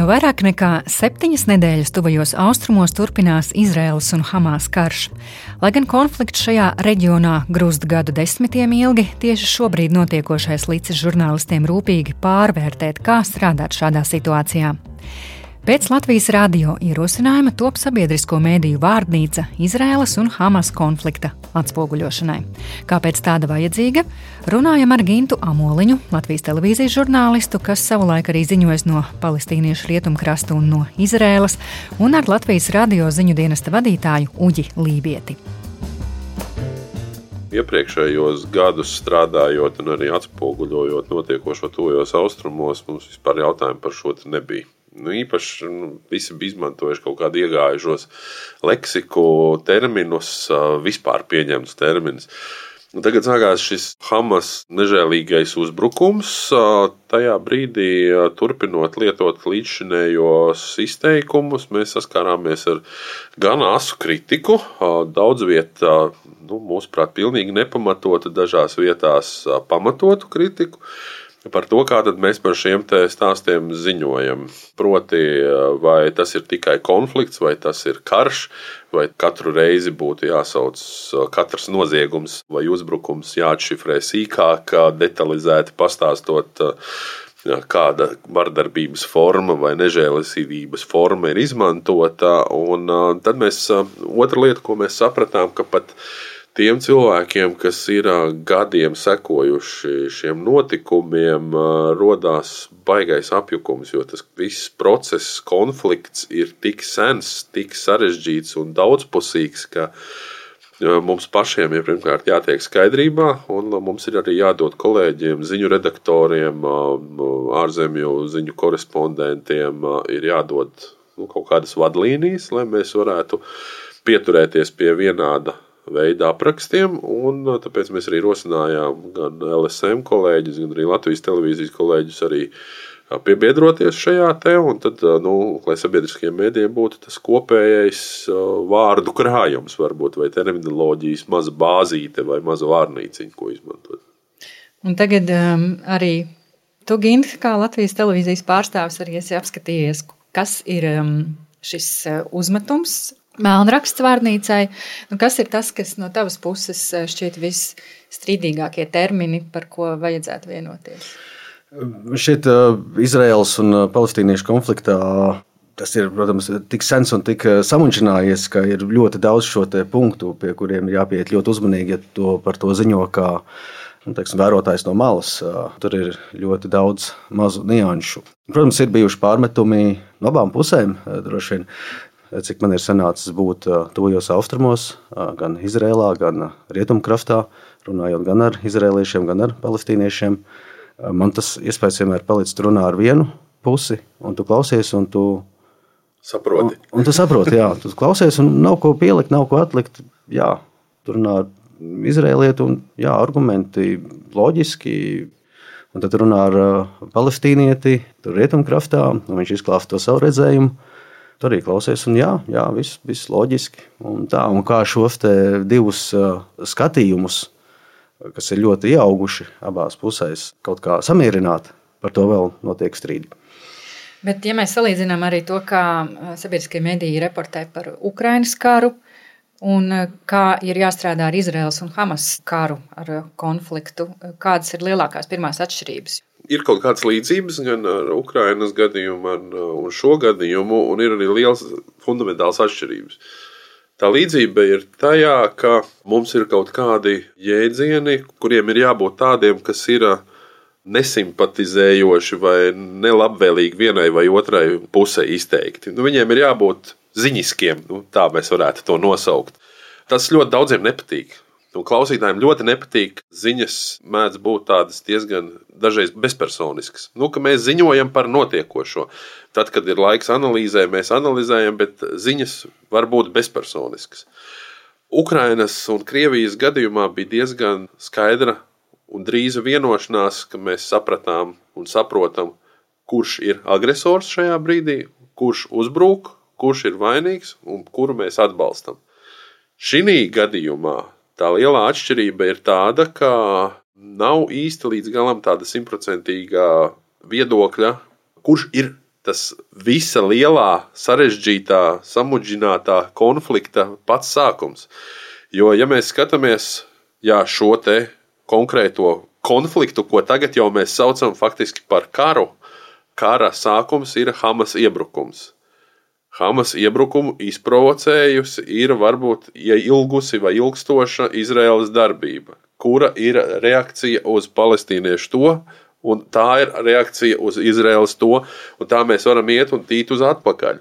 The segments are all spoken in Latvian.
Jau vairāk nekā septiņas nedēļas tuvajos austrumos turpinās Izraels un Hamas karš. Lai gan konflikts šajā reģionā grūst gadu desmitiem ilgi, tieši šobrīd notiekošais līdz žurnālistiem rūpīgi pārvērtēt, kā strādāt šādā situācijā. Pēc Latvijas radio ierosinājuma top sabiedrisko mēdīju vārnīca Izraēlas un Hamas konflikta atspoguļošanai. Kāpēc tāda vajadzīga? Runājam ar Gintu Amoliņu, Latvijas televīzijas žurnālistu, kas savulaik arī ziņojas no palestīniešu rietumkrasta un no Izraēlas, un ar Latvijas radio ziņu dienesta vadītāju Uģi Lībieti. Iepriekšējos gadus strādājot un arī atspoguļojot notiekošo tuvajos austrumos, mums vispār jautājumu par šo nebija. Nu, īpaši nu, visi bija izmantojuši kaut kādu iegājušos leksiku, terminus, vispār pieņemtus terminus. Nu, tagad sākās šis Hamas nežēlīgais uzbrukums. Tajā brīdī, turpinot lietot līdzšinējos izteikumus, mēs saskārāmies ar gan asu kritiku, daudz vietā, nu, mūsuprāt, pilnīgi nepamatotu, dažās vietās pamatotu kritiku par to, kā mēs par šiem stāstiem ziņojam. Proti, vai tas ir tikai konflikts, vai tas ir karš, vai katru reizi būtu jāsauc katrs noziegums vai uzbrukums, jāatšifrē sīkāk, detalizēti pastāstot. Kāda vardarbības forma vai nežēlastības forma ir izmantota. Un tad mēs, otra lieta, ko mēs sapratām, ka pat tiem cilvēkiem, kas ir gadiem sekojuši šiem notikumiem, radās baisais apjukums, jo tas viss process, konflikts ir tik sens, tik sarežģīts un daudzpusīgs, ka mums pašiem ir pirmkārt jātiek skaidrībā, un mums ir arī jādod kolēģiem, ziņu redaktoriem, ārzemju ziņu korespondentiem, ir jādod nu, kaut kādas vadlīnijas, lai mēs varētu pieturēties pie vienāda veida aprakstiem. Uh, tāpēc mēs arī rosinājām gan LSM kolēģus, gan arī Latvijas televīzijas kolēģus arī uh, piebiedroties šajā te, un tad, uh, nu, lai sabiedriskajiem mēdījiem būtu tas kopējais vārdu krājums, varbūt, vai terminoloģijas maza bāzīte vai maza vārnīciņa, ko izmantot. Un tagad um, arī tu, Gint, kā Latvijas televīzijas pārstāvis, arī esi apskatījies, kas ir um, šis uzmetums Melnraksts vārnīcai. Nu, kas ir tas, kas no tavas puses eh, šķiet visstrīdīgākie termini, par ko vajadzētu vienoties? Šeit uh, Izraels un uh, palestīniešu konfliktā tas ir, protams, tik sens un tik samuģinājies, ka ir ļoti daudz šo punktu, pie kuriem ir jāpieiet ļoti uzmanīgi, ja to par to ziņo kā nu, teiksim, vērotājs no malas. Tur ir ļoti daudz mazu nianšu. Protams, ir bijuši pārmetumi no abām pusēm. Vien cik man ir sanācis būt tuvajos austrumos, gan Izrēlā, gan Rietumkraftā, runājot gan ar izrēliešiem, gan ar palestīniešiem. Man tas iespējas vienmēr palicis runā ar vienu pusi, un tu klausies, un tu saproti. Un, un tu saproti, jā, tu klausies, un nav ko pielikt, nav ko atlikt. Jā, tur runā ar izrēlieti, un jā, argumenti loģiski. Un tad runā ar palestīnieti, tur rietumkraftā, un viņš izklāsta to savu redzējumu. Tur arī klausies, un jā, jā viss, viss loģiski. Un tā, un kā šos divus skatījumus, kas ir ļoti ieauguši abās pusēs, kaut kā samierināt, par to vēl notiek strīdi. Bet, ja mēs salīdzinām arī to, kā sabiedriskie mediji reportē par Ukraiņas karu, un kā ir jāstrādā ar Izraels un Hamas karu, ar konfliktu, kādas ir lielākās pirmās atšķirības? Ir kaut kādas līdzības gan ar Ukraiņas gadījumu, un šo gadījumu, un ir arī liels fundamentāls atšķirības. Tā līdzība ir tajā, ka mums ir kaut kādi jēdzieni, kuriem ir jābūt tādiem, kas ir nesimpatizējoši vai nelabvēlīgi vienai vai otrai pusē izteikti. Nu, viņiem ir jābūt ziņiskiem, nu, tā mēs varētu to nosaukt. Tas ļoti daudziem nepatīk. Un klausītājiem ļoti nepatīk. Ziņas mēdz būt tādas diezgan dažreiz bezpersoniskas. Nu, mēs ziņojam par notiekošo. Tad, kad ir laiks analīzē, mēs analizējam, bet ziņas var būt bezpersoniskas. Ukrainas un Krievijas gadījumā bija diezgan skaidra un drīza vienošanās, ka mēs sapratām un saprotam, kurš ir agresors šajā brīdī, kurš uzbrūk, kurš ir vainīgs un kuru mēs atbalstam. Šī gadījumā tā lielā atšķirība ir tāda, ka nav īsti līdz galam tāda simtprocentīga viedokļa, kurš ir tas visa lielā, sarežģītā, samudžinātā konflikta pats sākums. Jo, ja mēs skatāmies jā, šo konkrēto konfliktu, ko tagad jau mēs saucam faktiski par karu, kara sākums ir Hamas iebrukums. Hamas iebrukumu izprovocējusi ir varbūt ilgusi vai ilgstoša Izraēlas darbība, kura ir reakcija uz palestīniešu to, un tā ir reakcija uz Izraēlas to, un tā mēs varam iet un tīt uz atpakaļ.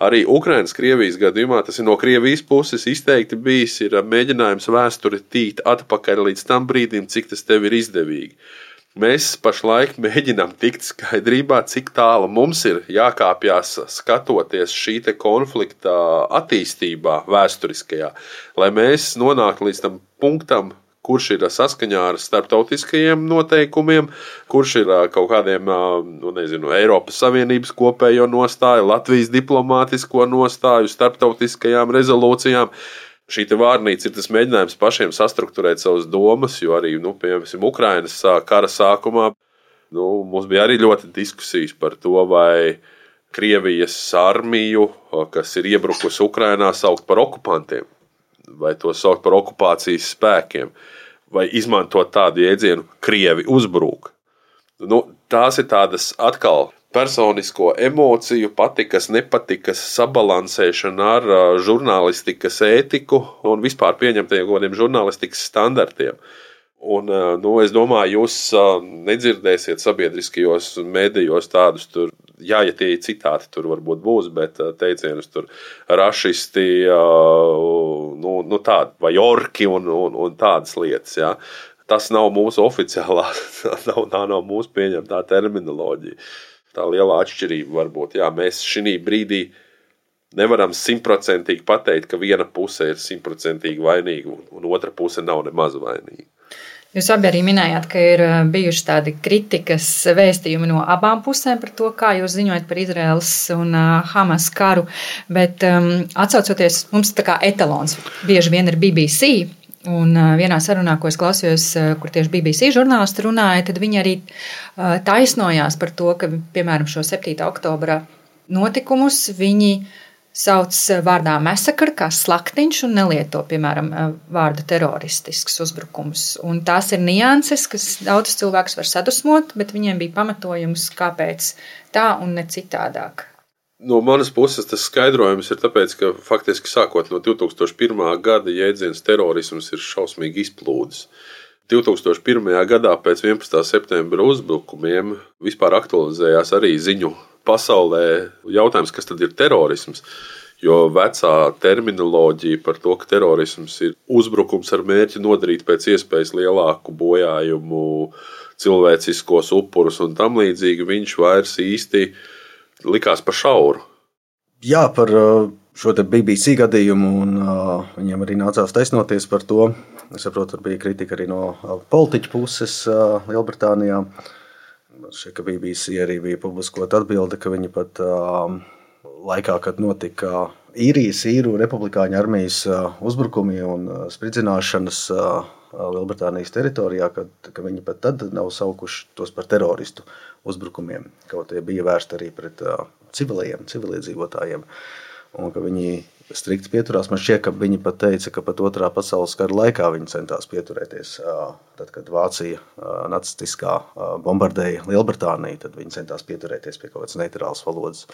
Arī Ukraiņas Krievijas gadījumā tas ir no Krievijas puses izteikti bijis mēģinājums vēsturi tīt atpakaļ līdz tam brīdim, cik tas tev ir izdevīgi. Mēs pašlaik mēģinām tikt skaidrībā, cik tālu mums ir jākāpjas skatoties šī konflikta attīstībā, vēsturiskajā, lai mēs nonāktu līdz tam punktam, kurš ir saskaņā ar starptautiskajiem noteikumiem, kurš ir kaut kādiem nu, nezinu, Eiropas Savienības kopējo nostāju, Latvijas diplomātisko nostāju, starptautiskajām rezolūcijām. Šī vārnīca ir tas mēģinājums pašiem sastruktūrēt savas domas, jo arī, nu, piemēram, Ukrainas kara sākumā nu, mums bija arī ļoti diskusijas par to, vai Krievijas armiju, kas ir iebrukusi Ukrajinā, saukt par okupantiem vai to saukt par okupācijas spēkiem vai izmantot tādu jēdzienu, krievi uzbrūk. Nu, tās ir tādas atkal personisko emociju, patikas, nepatikas sabalansēšana ar žurnālistikas ētiku un vispār pieņemtajiem kaut kādiem žurnālistikas standartiem. Un, nu, es domāju, jūs nedzirdēsiet sabiedriskajos medijos tādus tur jā, ja tie ir citāti, tur varbūt būs, bet teicienus tur rašisti, nu, nu tādi, vai orki un, un, un tādas lietas. Jā. Tas nav mūsu oficiālā, nav, tā nav mūsu pieņemtā terminoloģija. Tā liela atšķirība var būt. Jā, mēs šī brīdī nevaram simtprocentīgi pateikt, ka viena puse ir simtprocentīgi vainīga un otra puse nav nemaz vainīga. Jūs abi arī minējāt, ka ir eh, bijuši tādi kritikas vēstījumi no abām pusēm par to, kā jūs ziņojat par Izraels un eh, Hamas karu. Bet um, atcaucoties, mums tā kā etalons bieži vien ir BBC. Un vienā sarunā, ko es klausījos, kur tieši BBC žurnālisti runāja, tad viņi arī taisnojās par to, ka, piemēram, šo 7. oktobra notikumus viņi sauc vārdā mesakra kā slaktiņš un nelieto, piemēram, vārdu teroristisks uzbrukums. Un tās ir nianses, kas daudzus cilvēkus var sadusmot, bet viņiem bija pamatojums, kāpēc tā un ne citādāk. No manas puses tas skaidrojums ir tāpēc, ka faktiski sākot no 2001. gada jēdziens terorisms ir šausmīgi izplūdis. 2001. gadā pēc 11. septembra uzbrukumiem vispār aktualizējās arī ziņu pasaulē jautājums, kas tad ir terorisms. Jo vecā terminoloģija par to, ka terorisms ir uzbrukums ar mērķi nodarīt pēc iespējas lielāku bojājumu, cilvēciskos upurus un tam līdzīgi, viņš vairs īsti likās par šauru. Jā, par uh, šo BBC gadījumu, un uh, viņiem arī nācās taisnoties par to. Es saprotu, tur bija kritika arī no uh, politiķu puses Lielbritānijā. Šeit, ka BBC arī bija publiskota atbilde, ka viņi pat laikā, kad notika īrijas, īru republikāņu armijas uzbrukumi un spridzināšanas Lielbritānijas teritorijā, kad, ka viņi pat tad nav saukuši tos par teroristu uzbrukumiem. Kaut tie bija vērsti arī pret uh, civiliem, civiliedzīvotājiem. Un ka viņi strikti pieturās. Man šķiet, ka viņi pat teica, ka pat otrā pasaules kara laikā viņi centās pieturēties. Tad, kad Vācija nacistiskā bombardēja Lielbritāniju, tad viņi centās pieturēties pie kaut kādas neitrālas valodas.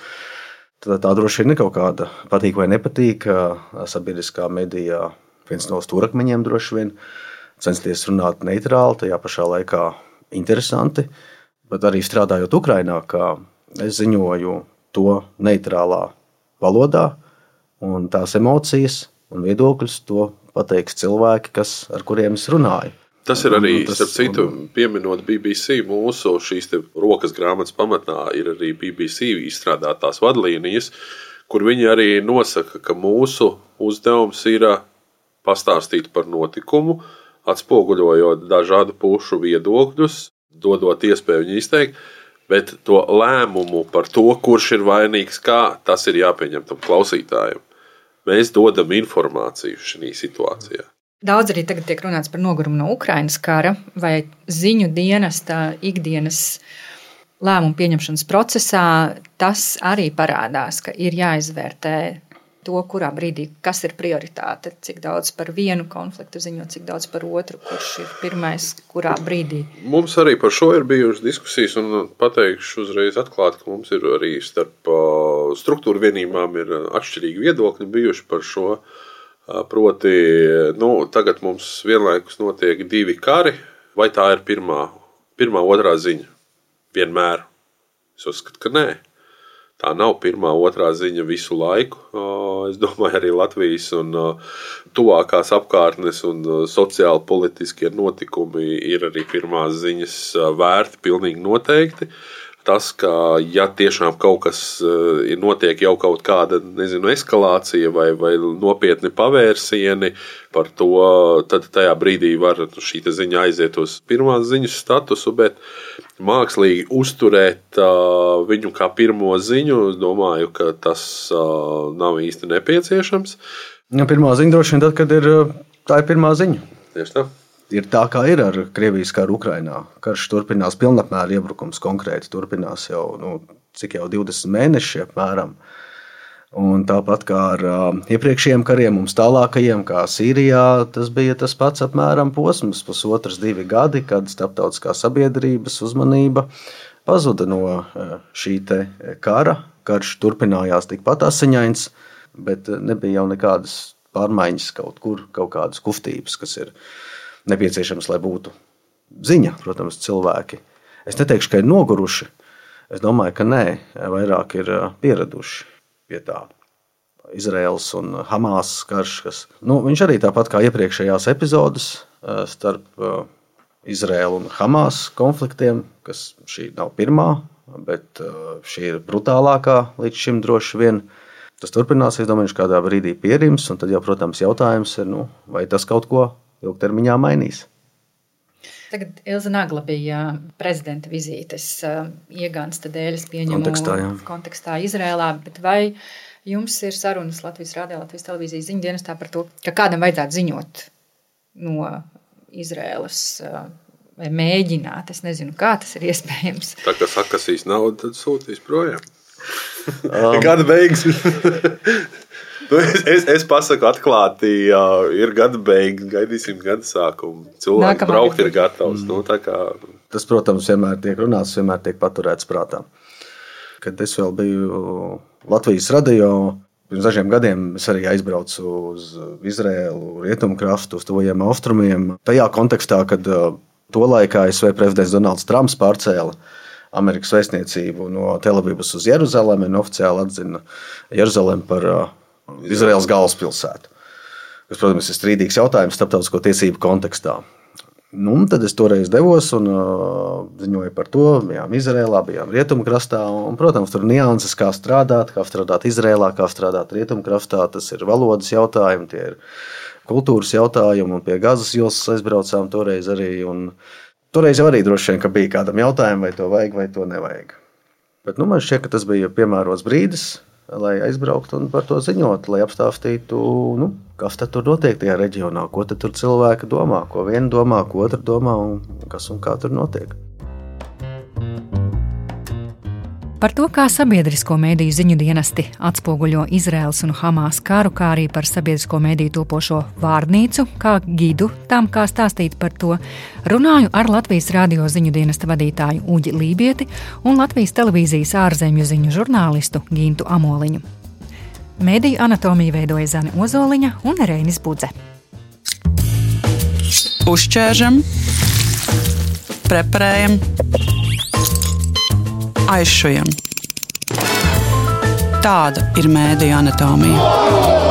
Tad tā droši vien ir kaut kāda patīk vai nepatīk. Sabiedriskā medijā viens no stūrakmeņiem droši vien censties runāt neitrāli, tajā pašā laikā interesanti. Bet arī strādājot Ukrajinā, kā es ziņoju to neitrālā valodā, un tās emocijas un viedokļus to pateiks cilvēki, kas, ar kuriem es runāju. Tas ir arī, tas, starp citu, pieminot BBC, mūsu šīs rokas grāmatas pamatā ir arī BBC izstrādātās vadlīnijas, kur viņi arī nosaka, ka mūsu uzdevums ir pastāstīt par notikumu, atspoguļojot dažādu pušu viedokļus, dodot iespēju viņu izteikt, Bet to lēmumu par to, kurš ir vainīgs, kā tas ir jāpieņem tam klausītājam. Mēs dodam informāciju šajā situācijā. Daudz arī tagad tiek runāts par nogurumu no Ukrainas kara vai ziņu dienesta ikdienas lēmumu pieņemšanas procesā. Tas arī parādās, ka ir jāizvērtē to, kurā brīdī, kas ir prioritāte, cik daudz par vienu konfliktu ziņot, cik daudz par otru, kurš ir pirmais, kurā brīdī. Mums arī par šo ir bijušas diskusijas, un pateikšu uzreiz atklāti, ka mums ir arī starp struktūra vienībām ir atšķirīgi viedokļi bijuši par šo. Proti, nu, tagad mums vienlaikus notiek divi kari, vai tā ir pirmā, pirmā otrā ziņa? Vienmēr. Es uzskatu, ka nē. Tā nav pirmā, otrā ziņa visu laiku. Es domāju, arī Latvijas un tuvākās apkārtnes un sociāli politiskie notikumi ir arī pirmās ziņas vērti pilnīgi noteikti tas, ka ja tiešām kaut kas ir notiek, jau kaut kāda nezinu, eskalācija vai, vai nopietni pavērsieni par to, tad tajā brīdī var šī ziņa aiziet uz pirmās ziņas statusu, bet mākslīgi uzturēt uh, viņu kā pirmo ziņu, es domāju, ka tas uh, nav īsti nepieciešams. Ja, pirmā ziņa droši vien tad, kad ir tā ir pirmā ziņa. Tieši tā ir tā, kā ir ar Krievijas karu Ukrajinā. Karš turpinās, pilnapmēra iebrukums konkrēti turpinās jau, nu, cik jau 20 mēneši apmēram. Un tāpat kā ar uh, iepriekšējiem kariem, mums tālākajiem, kā Sīrijā, tas bija tas pats apmēram posms, pusotras, divi gadi, kad starptautiskā sabiedrības uzmanība pazuda no uh, šī kara. Karš turpinājās tikpat asiņains, bet nebija jau nekādas pārmaiņas kaut kur, kaut kādas kustības, kas ir nepieciešams, lai būtu ziņa. Protams, cilvēki. Es neteikšu, ka ir noguruši. Es domāju, ka nē, vairāk ir pieraduši pie tā. Izraels un Hamas karš, kas nu, arī tāpat kā iepriekšējās epizodes starp Izraēlu un Hamas konfliktiem, kas šī nav pirmā, bet šī ir brutālākā līdz šim droši vien. Tas turpināsies, domāju, kādā brīdī pierims, un tad jau, protams, jautājums ir, nu, vai tas kaut ko ilgtermiņā mainīs. Tagad Ilza Nagla bija prezidenta vizītes iegānsta dēļ, es pieņemu kontekstā, jā. kontekstā Izrēlā, bet vai jums ir sarunas Latvijas rādio, Latvijas televīzijas ziņdienestā par to, ka kādam vajadzētu ziņot no Izrēlas vai mēģināt, es nezinu, kā tas ir iespējams. Tā kā sakasīs naudu, tad sūtīs projām. Um. Gada beigas. Nu, es, es, es pasaku atklāti, jā, ir gada beigas, gaidīsim gada sākumu. Cilvēks braukt ir gatavs. Mm. Nu, kā... Tas, protams, vienmēr tiek runāts, vienmēr tiek paturēts prātā. Kad es vēl biju Latvijas radio, pirms dažiem gadiem es arī aizbraucu uz Izraēlu, Rietumkrastu, uz tuvajiem austrumiem. Tajā kontekstā, kad uh, tolaik ASV prezidents Donalds Trumps pārcēla Amerikas vēstniecību no Telavivas uz Jeruzalemi un oficiāli atzina Jeruzalemi par uh, Izraels galvaspilsētu. Tas, protams, ir strīdīgs jautājums starptautisko tiesību kontekstā. Nu, tad es toreiz devos un uh, ziņoju par to. Bijām Izrēlā, bijām Rietumkrastā. Un, protams, tur ir nianses, kā strādāt, kā strādāt Izrēlā, kā strādāt Rietumkrastā. Tas ir valodas jautājumi, tie ir kultūras jautājumi. Un pie Gazas joslas aizbraucām toreiz arī. Un, toreiz jau arī droši vien bija kādam jautājumam, vai to vajag vai to nevajag. Bet nu, man šķiet, ka tas bija piemērots brīdis lai aizbrauktu un par to ziņot, lai apstāstītu, nu, kas tur notiek tajā reģionā, ko tur cilvēki domā, ko viena domā, ko otra domā un kas un kā tur notiek. Par to, kā sabiedrisko mediju ziņu dienesti atspoguļo Izraels un Hamas karu, kā arī par sabiedrisko mediju topošo vārnīcu, kā gidu tam, kā stāstīt par to, runāju ar Latvijas radio ziņu dienesta vadītāju Uģi Lībieti un Latvijas televīzijas ārzemju ziņu žurnālistu Gintu Amoliņu. Mediju anatomiju veidoja Zane Ozoliņa un Reinis Budze. Uzķēršam, preparējam aizšujam. Tāda ir mēdīņa anatomija.